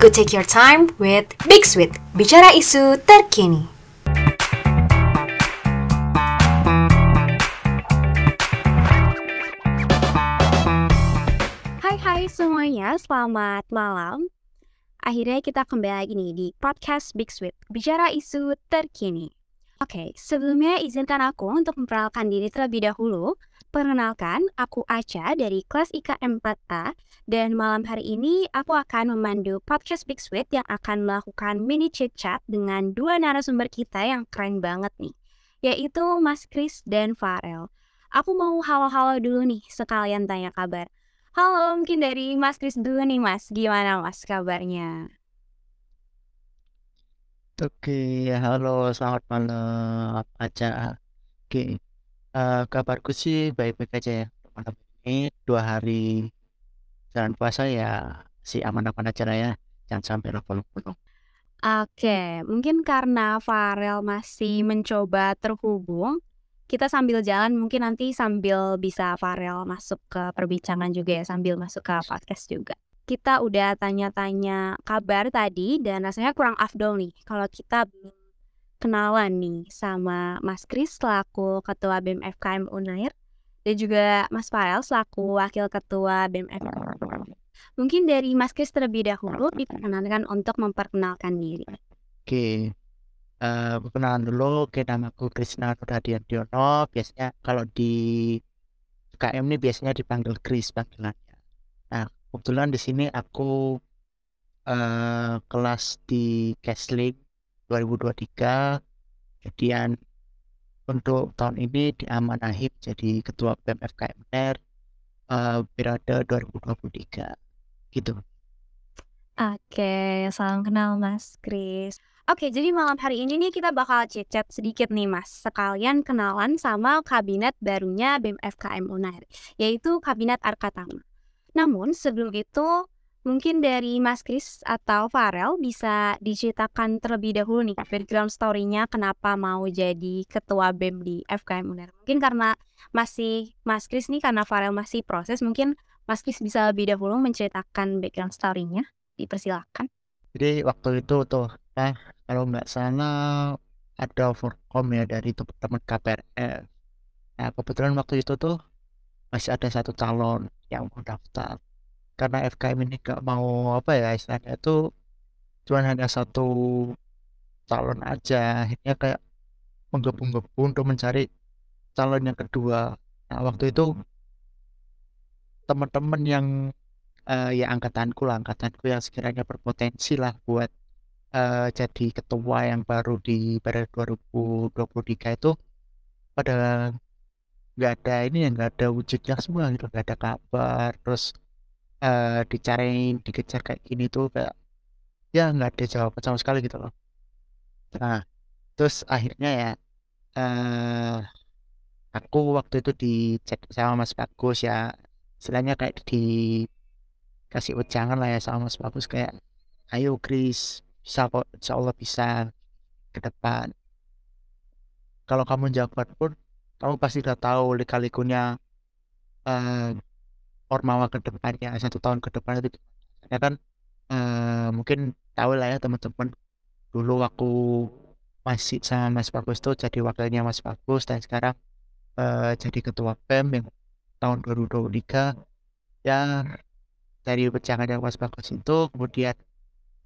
Go take your time with Big Sweet, bicara isu terkini. Hai hai semuanya, selamat malam. Akhirnya kita kembali lagi nih di podcast Big Sweet, bicara isu terkini. Oke, sebelumnya izinkan aku untuk memperkenalkan diri terlebih dahulu. Perkenalkan, aku Aca dari kelas IKM 4A dan malam hari ini aku akan memandu podcast Big Sweet yang akan melakukan mini chit chat dengan dua narasumber kita yang keren banget nih, yaitu Mas Kris dan Farel. Aku mau halo-halo dulu nih, sekalian tanya kabar. Halo, mungkin dari Mas Kris dulu nih Mas, gimana Mas kabarnya? Oke, halo, selamat malam Aca. Oke, eh, kabarku sih baik-baik aja ya. Malam ini dua hari jalan puasa ya si aman-aman aja lah ya. Jangan sampai level-level. Oke, mungkin karena Farel masih mencoba terhubung, kita sambil jalan mungkin nanti sambil bisa Farel masuk ke perbincangan juga ya, sambil masuk ke podcast juga. Kita udah tanya-tanya kabar tadi dan rasanya kurang afdol nih kalau kita belum kenalan nih sama Mas Kris selaku Ketua BEM FKM Unair dan juga Mas Farel selaku Wakil Ketua BEM FKM. Mungkin dari Mas Kris terlebih dahulu diperkenalkan untuk memperkenalkan diri. Oke, eh perkenalan dulu. Oke, namaku Krisna Nurhadiantiono. Biasanya kalau di KM ini biasanya dipanggil Kris panggilannya. Nah, kebetulan di sini aku eh kelas di Kesling 2023. Kemudian untuk tahun ini diamanahi menjadi ketua BEM UNER eh periode 2023. Gitu. Oke, salam kenal Mas Kris. Oke, jadi malam hari ini nih kita bakal chat-chat sedikit nih Mas, sekalian kenalan sama kabinet barunya BEM FKM Unair, yaitu Kabinet Arkatama. Namun sebelum itu, mungkin dari Mas Kris atau Farel bisa diceritakan terlebih dahulu nih background story-nya kenapa mau jadi ketua BEM di FKM Unair. Mungkin karena masih Mas Kris nih karena Farel masih proses, mungkin Mas Kris bisa lebih dahulu menceritakan background story-nya. Dipersilakan. Jadi waktu itu tuh, eh kalau nggak salah ada forkom ya dari teman-teman KPRS. Nah kebetulan waktu itu tuh masih ada satu calon yang mau daftar. Karena FKM ini nggak mau apa ya istilahnya itu cuma hanya satu calon aja. Akhirnya kayak menggebu-gebu untuk mencari calon yang kedua. Nah waktu itu teman-teman yang eh, ya angkatanku lah, angkatanku yang sekiranya berpotensi lah buat eh, jadi ketua yang baru di periode 2023 itu pada nggak ada ini ya nggak ada wujudnya semua gitu nggak ada kabar terus eh, dicariin dikejar kayak gini tuh kayak ya nggak ada jawaban sama sekali gitu loh. Nah terus akhirnya ya eh aku waktu itu dicek sama Mas Bagus ya istilahnya kayak dikasih ujangan lah ya sama Mas Bagus kayak ayo Kris bisa kok insya Allah bisa ke depan. Kalau kamu jabat pun kamu pasti udah tahu lika-likunya eh Ormawa ke depannya satu tahun ke depan itu ya kan eh mungkin tahu lah ya teman-teman dulu aku masih sama Mas Bagus tuh jadi wakilnya Mas Bagus dan sekarang eh jadi ketua PEM yang tahun 2023 ya dari pecangan yang Mas Bagus itu kemudian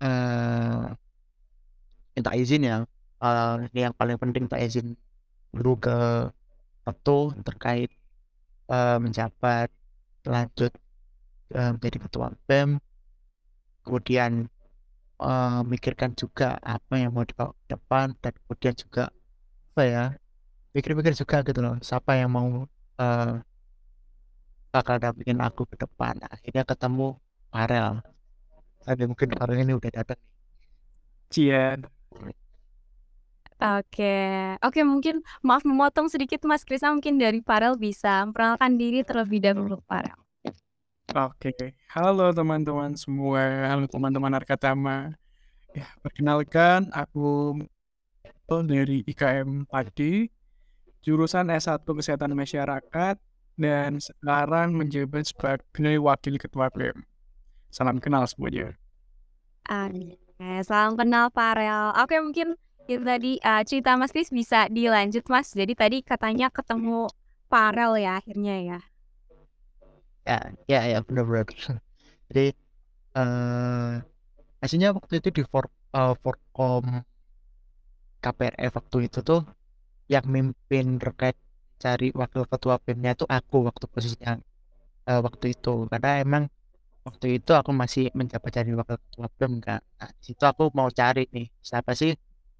eh minta izin ya eh, ini yang paling penting minta izin dulu ke Ketu terkait eh, menjabat lanjut eh, menjadi ketua BEM kemudian eh, mikirkan juga apa yang mau dibawa ke depan dan kemudian juga apa ya mikir-mikir juga gitu loh siapa yang mau eh, bakal dampingin aku ke depan. Akhirnya ketemu Farel. Tapi mungkin Farel ini udah datang Cian. Oke, oke mungkin maaf memotong sedikit Mas Krisa mungkin dari Farel bisa memperkenalkan diri terlebih dahulu Farel. Oke, halo teman-teman semua, halo teman-teman Arkatama. Ya, perkenalkan aku dari IKM Padi, jurusan S1 Kesehatan Masyarakat, dan sekarang menjabat sebagai Wakil Ketua BEM. Salam kenal semuanya. Oke, salam kenal Farel. Oke, mungkin itu tadi uh, cerita Mas Kris bisa dilanjut Mas. Jadi tadi katanya ketemu Farel ya akhirnya ya. Ya, ya, ya benar-benar. Jadi eh aslinya waktu itu di for, uh, Forkom KPRF waktu itu tuh yang mimpin terkait cari wakil ketua BEM-nya itu aku waktu posisinya uh, waktu itu karena emang waktu itu aku masih menjabat jadi wakil ketua BEM kan. Nah, situ aku mau cari nih siapa sih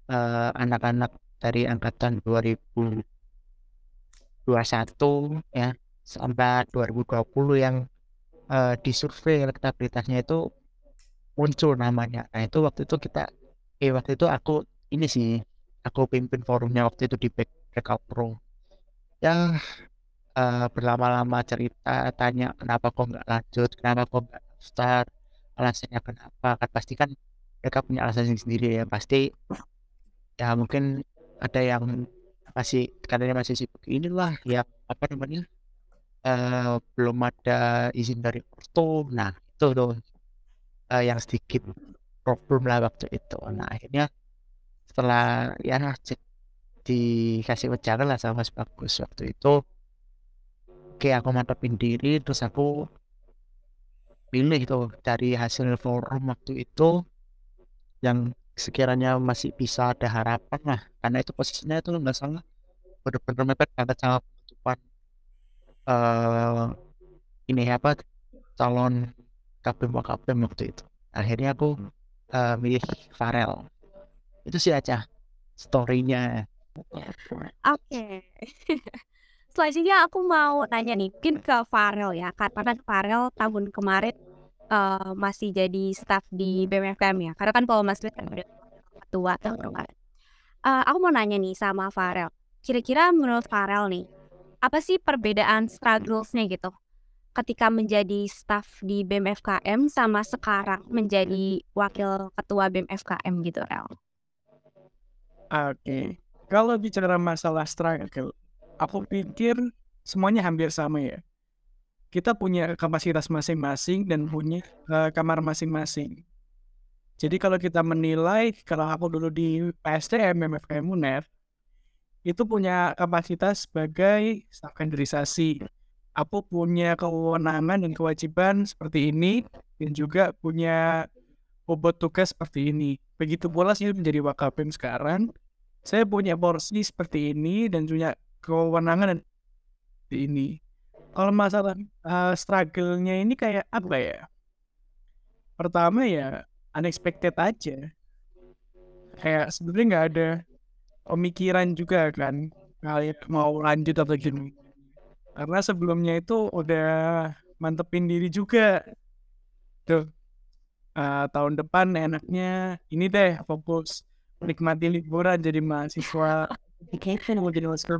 uh, anak-anak dari angkatan 2021 ya sampai 2020 yang uh, di survei elektabilitasnya itu muncul namanya. Nah itu waktu itu kita, eh waktu itu aku ini sih, aku pimpin forumnya waktu itu di Back Breakout Pro. Yang uh, berlama-lama cerita, tanya kenapa kok nggak lanjut, kenapa kok nggak start, alasannya kenapa, kan pasti kan mereka punya alasan sendiri ya, pasti ya mungkin ada yang masih katanya masih sibuk inilah ya apa namanya uh, belum ada izin dari ortu. Nah itu tuh uh, yang sedikit problem lah waktu itu. Nah akhirnya setelah ya cek dikasih wejangan lah sama Mas Bagus waktu itu. Oke aku mantapin diri terus aku pilih itu dari hasil forum waktu itu yang sekiranya masih bisa ada harapan lah karena itu posisinya itu nggak salah. Benar-benar mepet banget sama penutupan uh, ini apa calon KPM KPM waktu itu. Akhirnya aku uh, milih Farel. Itu sih aja storynya. Oke. Okay. selanjutnya aku mau nanya nih mungkin ke Farel ya karena Farel tahun kemarin uh, masih jadi staff di BMFKM ya. Karena kan kalau Mas kan udah ketua tahun kemarin uh, aku mau nanya nih sama Farel. Kira-kira menurut Farel nih apa sih perbedaan strugglesnya gitu ketika menjadi staff di BMFKM sama sekarang menjadi wakil ketua BMFKM gitu Rel? Oke, okay. kalau bicara masalah struggle, aku pikir semuanya hampir sama ya. Kita punya kapasitas masing-masing dan punya uh, kamar masing-masing. Jadi kalau kita menilai, kalau aku dulu di PSTM, BMFKM UNER, itu punya kapasitas sebagai staf kaderisasi aku punya kewenangan dan kewajiban seperti ini dan juga punya bobot tugas seperti ini. Begitu pula saya menjadi wakapim sekarang, saya punya porsi seperti ini dan punya kewenangan dan ini. Kalau masalah uh, struggle-nya ini kayak apa ya? Pertama ya unexpected aja. Kayak sebenarnya nggak ada pemikiran juga kan kalian mau lanjut atau gini karena sebelumnya itu udah mantepin diri juga. Tuh uh, tahun depan enaknya ini deh fokus menikmati liburan jadi mahasiswa. Mau jadi mahasiswa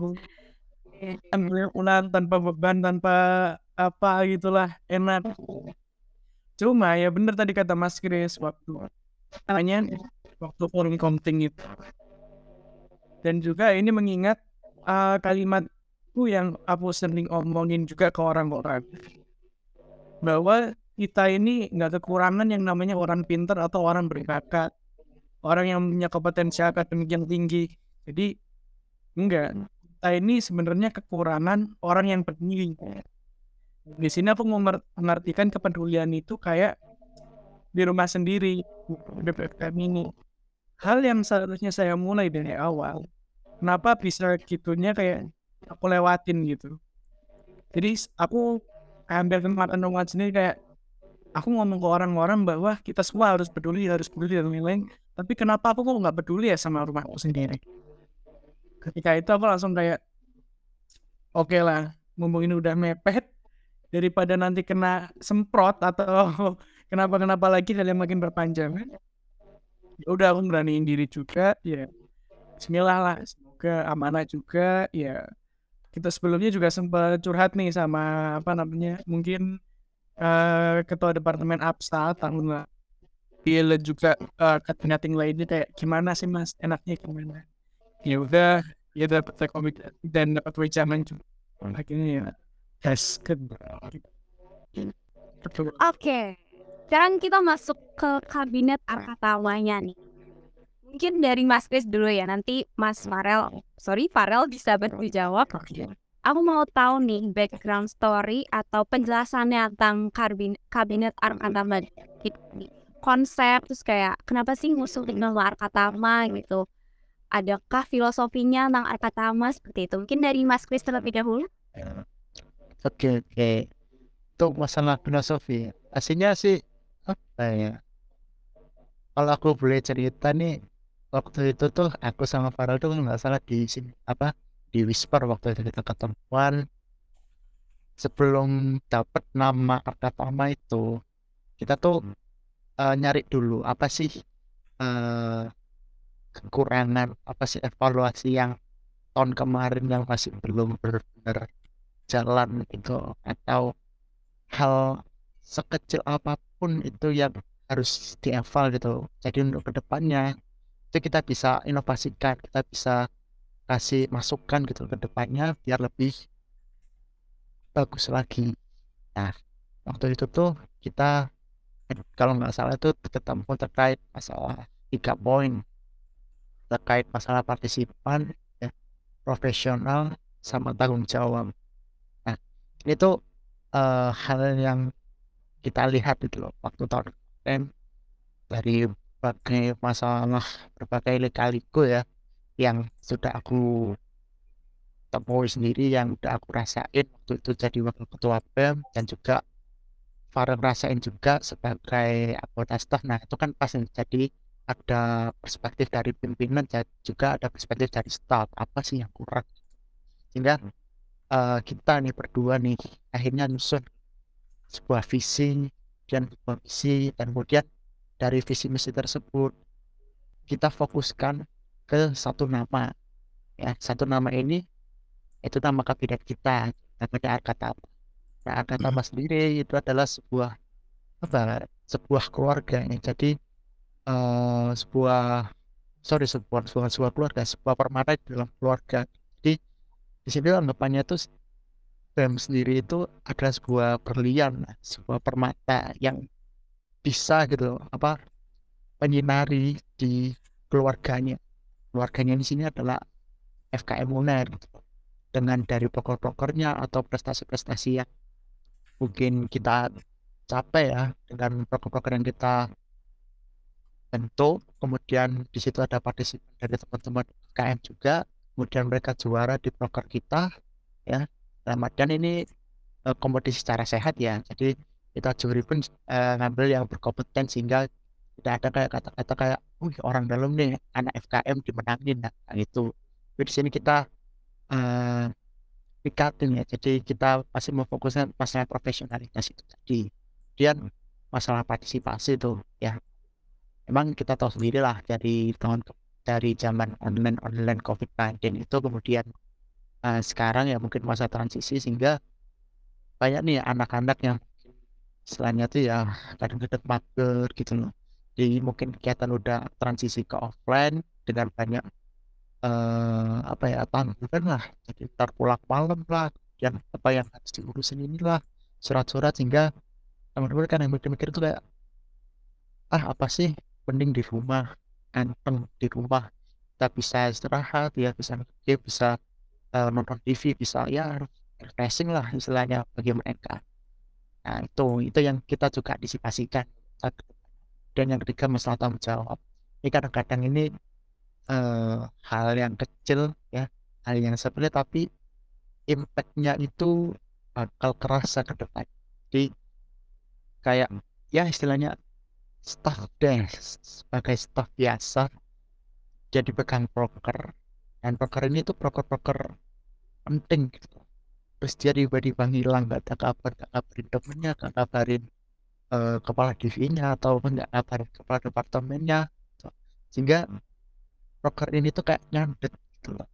ulang tanpa beban tanpa apa gitulah enak. Cuma ya bener tadi kata Mas Chris waktu tanya waktu forum komting itu. Dan juga ini mengingat uh, kalimat itu yang aku sering omongin juga ke orang-orang. Bahwa kita ini nggak kekurangan yang namanya orang pinter atau orang berbakat. Orang yang punya kompetensi akademik yang tinggi. Jadi enggak kita ini sebenarnya kekurangan orang yang peduli di sini aku mengartikan kepedulian itu kayak di rumah sendiri BPKM ini. Hal yang seharusnya saya mulai dari awal kenapa bisa gitunya kayak aku lewatin gitu. Jadi aku ambil kesempatan dengan sendiri kayak aku ngomong ke orang-orang bahwa kita semua harus peduli harus peduli dan lain-lain. Tapi kenapa aku kok nggak peduli ya sama rumahku sendiri ketika itu aku langsung kayak oke okay lah mumpung ini udah mepet daripada nanti kena semprot atau kenapa kenapa lagi dan yang makin berpanjang. Ya udah aku beraniin diri juga ya Bismillah lah semoga amanah juga ya kita sebelumnya juga sempat curhat nih sama apa namanya mungkin uh, ketua departemen Absa tahun dia juga uh, ting lainnya kayak gimana sih mas? Enaknya gimana ya udah ya dapat komik dan dapat wejangan juga akhirnya ya tes Oke, sekarang kita masuk ke kabinet Arkatamanya nih. Mungkin dari Mas Kris dulu ya, nanti Mas Farel, sorry Farel bisa bantu jawab. Aku mau tahu nih background story atau penjelasannya tentang karbin, kabinet Arkatama. Konsep, terus kayak kenapa sih ngusulin nama Arkatama gitu. Adakah filosofinya tentang Arkatama seperti itu? Mungkin dari Mas Kris terlebih dahulu. Oke, oke. Untuk masalah filosofi, aslinya sih apa ya? Kalau aku boleh cerita nih, waktu itu tuh aku sama Farel tuh nggak salah di sini apa di Whisper waktu itu kita ketemuan sebelum dapat nama Arkatama itu kita tuh uh, nyari dulu apa sih uh, kekurangan apa sih evaluasi yang tahun kemarin yang masih belum benar jalan itu atau hal sekecil apa pun itu yang harus dieval gitu. Jadi untuk ke depannya itu kita bisa inovasikan kita bisa kasih masukan gitu ke depannya biar lebih bagus lagi. Nah waktu itu tuh kita kalau nggak salah itu ketemu terkait masalah tiga poin terkait masalah partisipan ya, profesional sama tanggung jawab. Nah ini tuh uh, hal yang kita lihat itu loh waktu tahun kemarin dari berbagai masalah berbagai lika-liku ya yang sudah aku temui sendiri yang udah aku rasain waktu itu jadi wakil ketua BEM dan juga Farel rasain juga sebagai anggota staff. Nah itu kan pas jadi ada perspektif dari pimpinan dan juga ada perspektif dari staff. Apa sih yang kurang? Sehingga uh, kita nih berdua nih akhirnya nyusun sebuah visi dan sebuah misi dan kemudian dari visi misi tersebut kita fokuskan ke satu nama. Ya satu nama ini itu nama kabinet kita. Namanya Arkatama nah Arkatama hmm. sendiri itu adalah sebuah apa sebuah keluarga ya. jadi uh, sebuah sorry sebuah sebuah sebuah keluarga sebuah permata di dalam keluarga jadi di sini anggapannya itu BEM sendiri itu adalah sebuah berlian, sebuah permata yang bisa gitu apa menyinari di keluarganya. Keluarganya di sini adalah FKM UNER dengan dari pokok-pokoknya atau prestasi-prestasi yang mungkin kita capai ya dengan pokok-pokok yang kita bentuk kemudian di situ ada partisipan dari teman-teman KM juga kemudian mereka juara di proker kita ya. Ramadan ini uh, kompetisi secara sehat ya. Jadi kita juri pun uh, ngambil yang berkompeten sehingga tidak ada kayak kata-kata kayak wih orang dalam nih anak FKM dimenangin. Nah, itu di sini kita uh, ya. Jadi kita pasti memfokuskan masalah profesionalitas itu tadi. Kemudian masalah partisipasi itu ya emang kita tahu sendiri lah dari tahun dari zaman online online COVID-19 itu kemudian uh, sekarang ya mungkin masa transisi sehingga banyak nih anak-anak yang selainnya tuh ya kadang-kadang mager gitu loh. Jadi mungkin kegiatan udah transisi ke offline dengan banyak uh, apa ya tanggungan lah. Jadi ntar malam lah yang apa yang harus diurusin inilah surat-surat sehingga teman-teman kan yang mikir-mikir tuh kayak ah apa sih mending di rumah anteng di rumah kita bisa istirahat ya bisa dia bisa uh, nonton TV bisa ya refreshing lah istilahnya bagi mereka. Nah itu itu yang kita juga disipasikan dan yang ketiga masalah tanggung jawab. Ini kadang-kadang ini uh, hal yang kecil ya hal yang sepele tapi impactnya itu bakal kerasa ke depan. Jadi kayak ya istilahnya staff desk sebagai staff biasa jadi pegang broker dan broker ini tuh broker-broker penting gitu. Terus dia tiba-tiba hilang nggak ada kabar nggak kabarin temennya nggak kabarin uh, kepala divisinya atau nggak kabarin kepala departemennya. Gitu. sehingga broker ini tuh kayak nyandet gitu loh.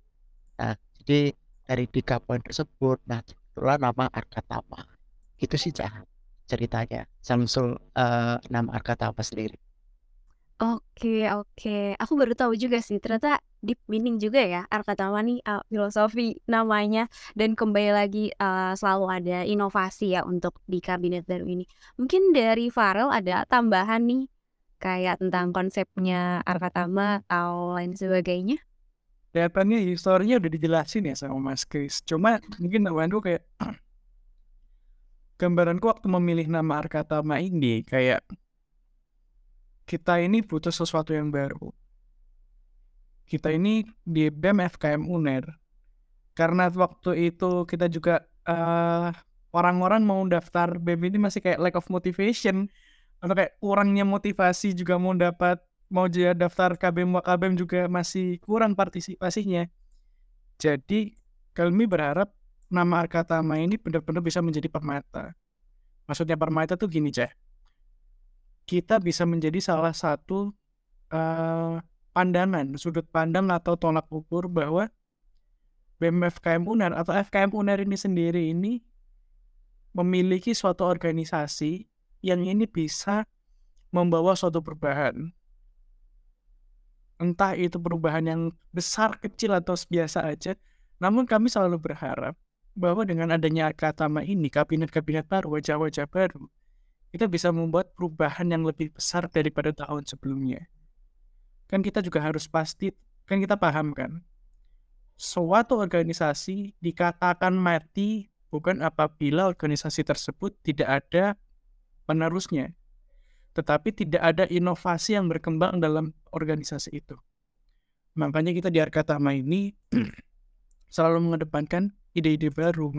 Nah jadi dari tiga poin tersebut nah itulah nama Arkatama itu sih cah ceritanya Samsul uh, nama Arkatama sendiri Oke oke, aku baru tahu juga sih ternyata deep meaning juga ya Arkatama nih, eee, filosofi namanya dan kembali lagi, eee, selalu ada inovasi ya untuk di kabinet baru ini. Mungkin dari Farel ada tambahan nih, kayak tentang konsepnya Arkatama atau lain sebagainya? Kelihatannya historinya udah dijelasin ya sama Mas Kris, cuma mungkin tambahanku kayak gambaranku waktu memilih nama Arkatama ini kayak kita ini butuh sesuatu yang baru. Kita ini di BEM FKM UNER, karena waktu itu kita juga uh, orang-orang mau daftar BEM ini masih kayak lack of motivation atau kayak kurangnya motivasi juga mau dapat mau jadi daftar KBM KBM juga masih kurang partisipasinya. Jadi kami berharap nama Arkatama ini benar-benar bisa menjadi permata. Maksudnya permata tuh gini, Ceh kita bisa menjadi salah satu uh, pandangan, sudut pandang atau tolak ukur bahwa BEM FKM UNER atau FKM UNER ini sendiri ini memiliki suatu organisasi yang ini bisa membawa suatu perubahan. Entah itu perubahan yang besar, kecil, atau biasa aja. Namun kami selalu berharap bahwa dengan adanya Akatama ini, kabinet-kabinet baru, wajah-wajah baru, kita bisa membuat perubahan yang lebih besar daripada tahun sebelumnya. Kan kita juga harus pasti, kan kita paham kan, suatu organisasi dikatakan mati bukan apabila organisasi tersebut tidak ada penerusnya, tetapi tidak ada inovasi yang berkembang dalam organisasi itu. Makanya kita di Arkatama ini selalu mengedepankan ide-ide baru,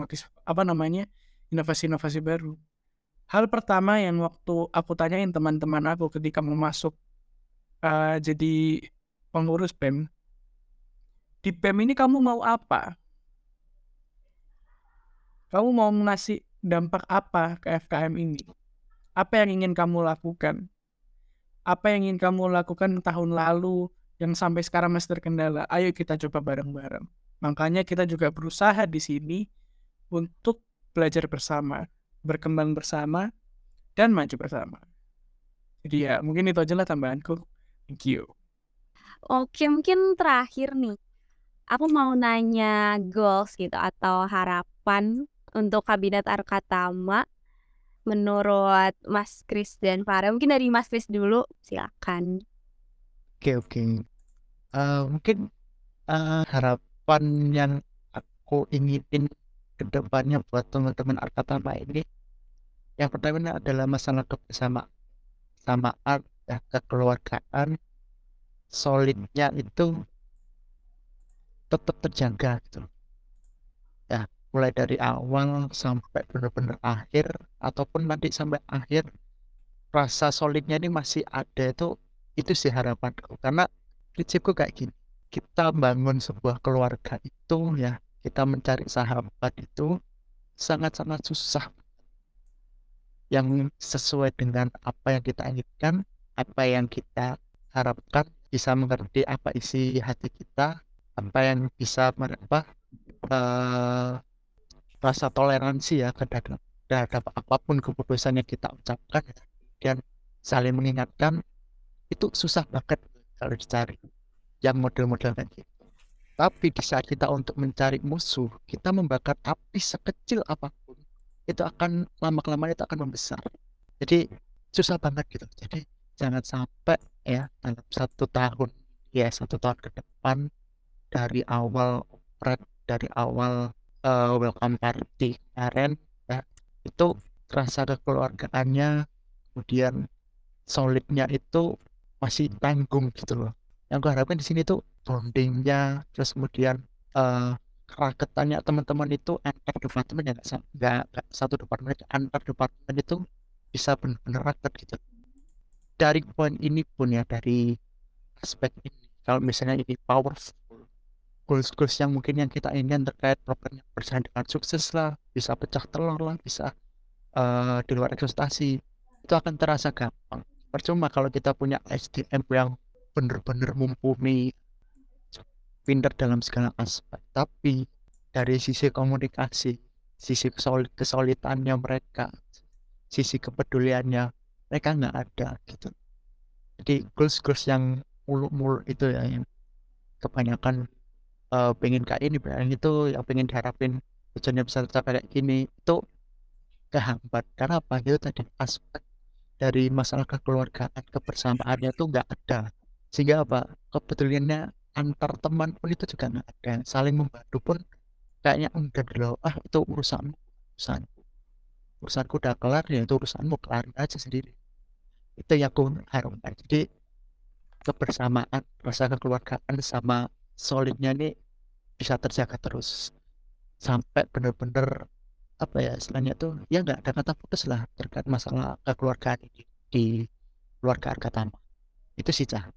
apa namanya, inovasi-inovasi baru hal pertama yang waktu aku tanyain teman-teman aku ketika mau masuk uh, jadi pengurus BEM, di BEM ini kamu mau apa? Kamu mau ngasih dampak apa ke FKM ini? Apa yang ingin kamu lakukan? Apa yang ingin kamu lakukan tahun lalu yang sampai sekarang masih terkendala? Ayo kita coba bareng-bareng. Makanya kita juga berusaha di sini untuk belajar bersama berkembang bersama, dan maju bersama. Jadi ya mungkin itu aja lah tambahanku. Thank you. Oke, mungkin terakhir nih. Aku mau nanya goals gitu atau harapan untuk Kabinet Arkatama menurut Mas Kris dan Farel. Mungkin dari Mas Kris dulu, silakan. Oke oke. Uh, mungkin uh, harapan yang aku inginin ke depannya buat teman-teman Arkatama ini yang pertama adalah masalah kebersamaan samaan ya, kekeluargaan. Solidnya itu tetap terjaga gitu. Ya mulai dari awal sampai benar-benar akhir ataupun nanti sampai akhir rasa solidnya ini masih ada itu itu sih harapanku karena prinsipku kayak gini kita bangun sebuah keluarga itu ya kita mencari sahabat itu sangat-sangat susah. Yang sesuai dengan apa yang kita inginkan, apa yang kita harapkan, bisa mengerti apa isi hati kita, apa yang bisa apa uh, rasa toleransi ya terhadap, terhadap apa pun keputusan yang kita ucapkan dan saling mengingatkan itu susah banget kalau dicari yang model-model gitu. Tapi di saat kita untuk mencari musuh, kita membakar api sekecil apa pun, itu akan lama-kelamaan itu akan membesar. Jadi susah banget gitu. Jadi jangan sampai ya dalam satu tahun, ya satu tahun ke depan dari awal operate, dari awal uh, welcome party kemarin ya itu rasa kekeluargaannya, kemudian solidnya itu masih tanggung gitu loh. Yang gue harapkan di sini tuh bondingnya terus kemudian uh, raketannya teman-teman itu antar departemen ya nggak satu departemen antar departemen itu bisa benar-benar raket gitu. Dari poin ini pun ya dari aspek ini kalau misalnya ini powerful goals goals yang mungkin yang kita ingin terkait programnya berjalan dengan sukses lah bisa pecah telur lah bisa uh, di luar ekspektasi itu akan terasa gampang. Percuma kalau kita punya SDM yang benar-benar mumpuni. Pinter dalam segala aspek tapi dari sisi komunikasi sisi kesolid kesolidannya mereka sisi kepeduliannya mereka nggak ada gitu. Jadi goals-goals yang muluk-muluk itu ya yang kebanyakan eh, pengen kayak ini pengen itu yang pengen diharapin tujuannya bisa tercapai kayak gini itu kehambat. Karena apa? Itu tadi aspek dari masalah kekeluargaan kebersamaannya tuh nggak ada sehingga apa kepeduliannya antar teman pun itu juga nggak ada. Saling membantu pun kayaknya enggak loh ah itu urusan urusan urusanku udah kelar ya itu urusanmu kelar aja sendiri. Itu yang aku harapkan. Jadi kebersamaan rasa kekeluargaan sama solidnya ini bisa terjaga terus. Sampai bener-bener apa ya istilahnya tuh ya nggak ada kata putus lah terkait masalah kekeluargaan ini di keluarga Arkatama itu sih cah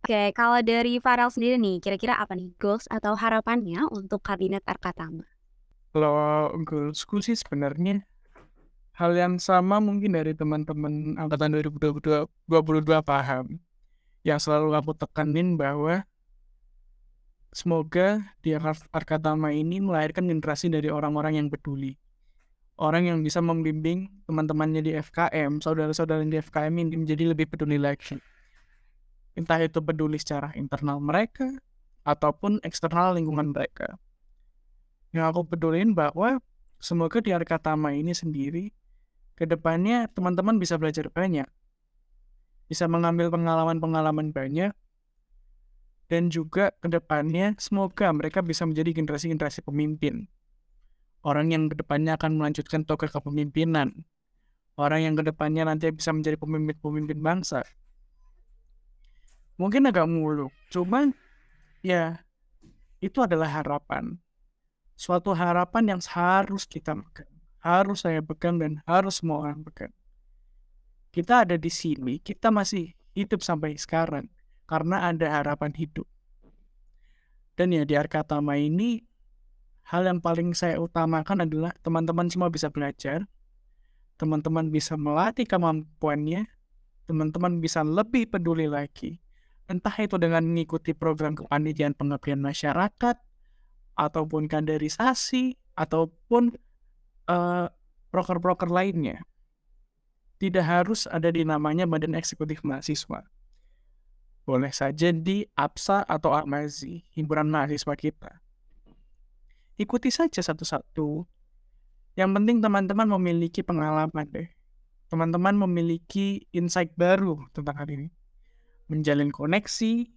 Oke, kalau dari Farel sendiri nih, kira-kira apa nih goals atau harapannya untuk kabinet Arkatama? Kalau goalsku sih sebenarnya hal yang sama mungkin dari teman-teman angkatan 2022 paham. Yang selalu aku tekanin bahwa semoga di Ar- Arkatama ini melahirkan generasi dari orang-orang yang peduli. Orang yang bisa membimbing teman-temannya di FKM, saudara-saudara di FKM ini menjadi lebih peduli lagi. Entah itu peduli secara internal mereka ataupun eksternal lingkungan mereka. Yang aku pedulin bahwa semoga di Arkatama ini sendiri ke depannya teman-teman bisa belajar banyak, bisa mengambil pengalaman-pengalaman banyak, dan juga ke depannya semoga mereka bisa menjadi generasi-generasi pemimpin. Orang yang ke depannya akan melanjutkan tokoh kepemimpinan. Orang yang ke depannya nanti bisa menjadi pemimpin-pemimpin bangsa. Mungkin agak muluk, cuman ya itu adalah harapan. Suatu harapan yang harus kita pegang. Harus saya pegang dan harus semua orang pegang. Kita ada di sini, kita masih hidup sampai sekarang karena ada harapan hidup. Dan ya di Arkatama ini hal yang paling saya utamakan adalah teman-teman semua bisa belajar, teman-teman bisa melatih kemampuannya, teman-teman bisa lebih peduli lagi. Entah itu dengan mengikuti program kepanitiaan pengabdian masyarakat, ataupun kaderisasi, ataupun eh, proker-proker lainnya. Tidak harus ada di namanya Badan Eksekutif Mahasiswa boleh saja di APSA atau AMAZI, himpunan mahasiswa kita. Ikuti saja satu-satu. Yang penting teman-teman memiliki pengalaman deh. Teman-teman memiliki insight baru tentang hal ini. Menjalin koneksi,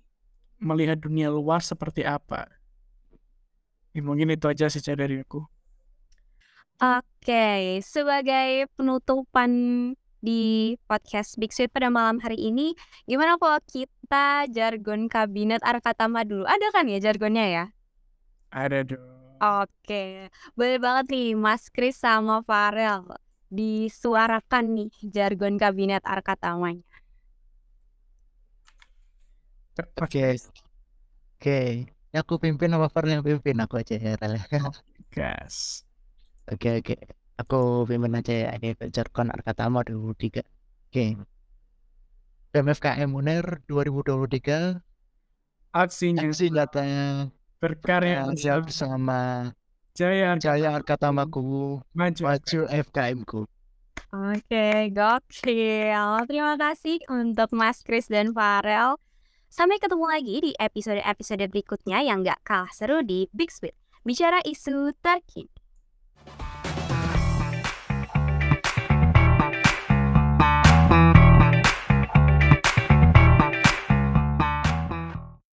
melihat dunia luar seperti apa. Ya, mungkin itu aja sih dari aku. Oke, sebagai penutupan di podcast Big Sweet pada malam hari ini, gimana kalau kita jargon kabinet Arkatama dulu? Ada kan ya jargonnya ya? Ada dong. Oke, boleh banget nih Mas Kris sama Farel disuarakan nih jargon kabinet Arkatamanya. Oke. Oke. Ya aku pimpin apa Farel yang pimpin aku aja ya. Gas. Oke oke. Aku pimpin aja ya ini jargon Arkatama 2023. Oke. PMFKM UNER 2023 Aksinya aksi nyatanya berkarya ya bersama Jaya Jaya Arkatamaku maju. maju FKM ku. Oke, gokil. Terima kasih untuk Mas Kris dan Farel. Sampai ketemu lagi di episode-episode berikutnya yang gak kalah seru di Big Sweet. Bicara isu terkini.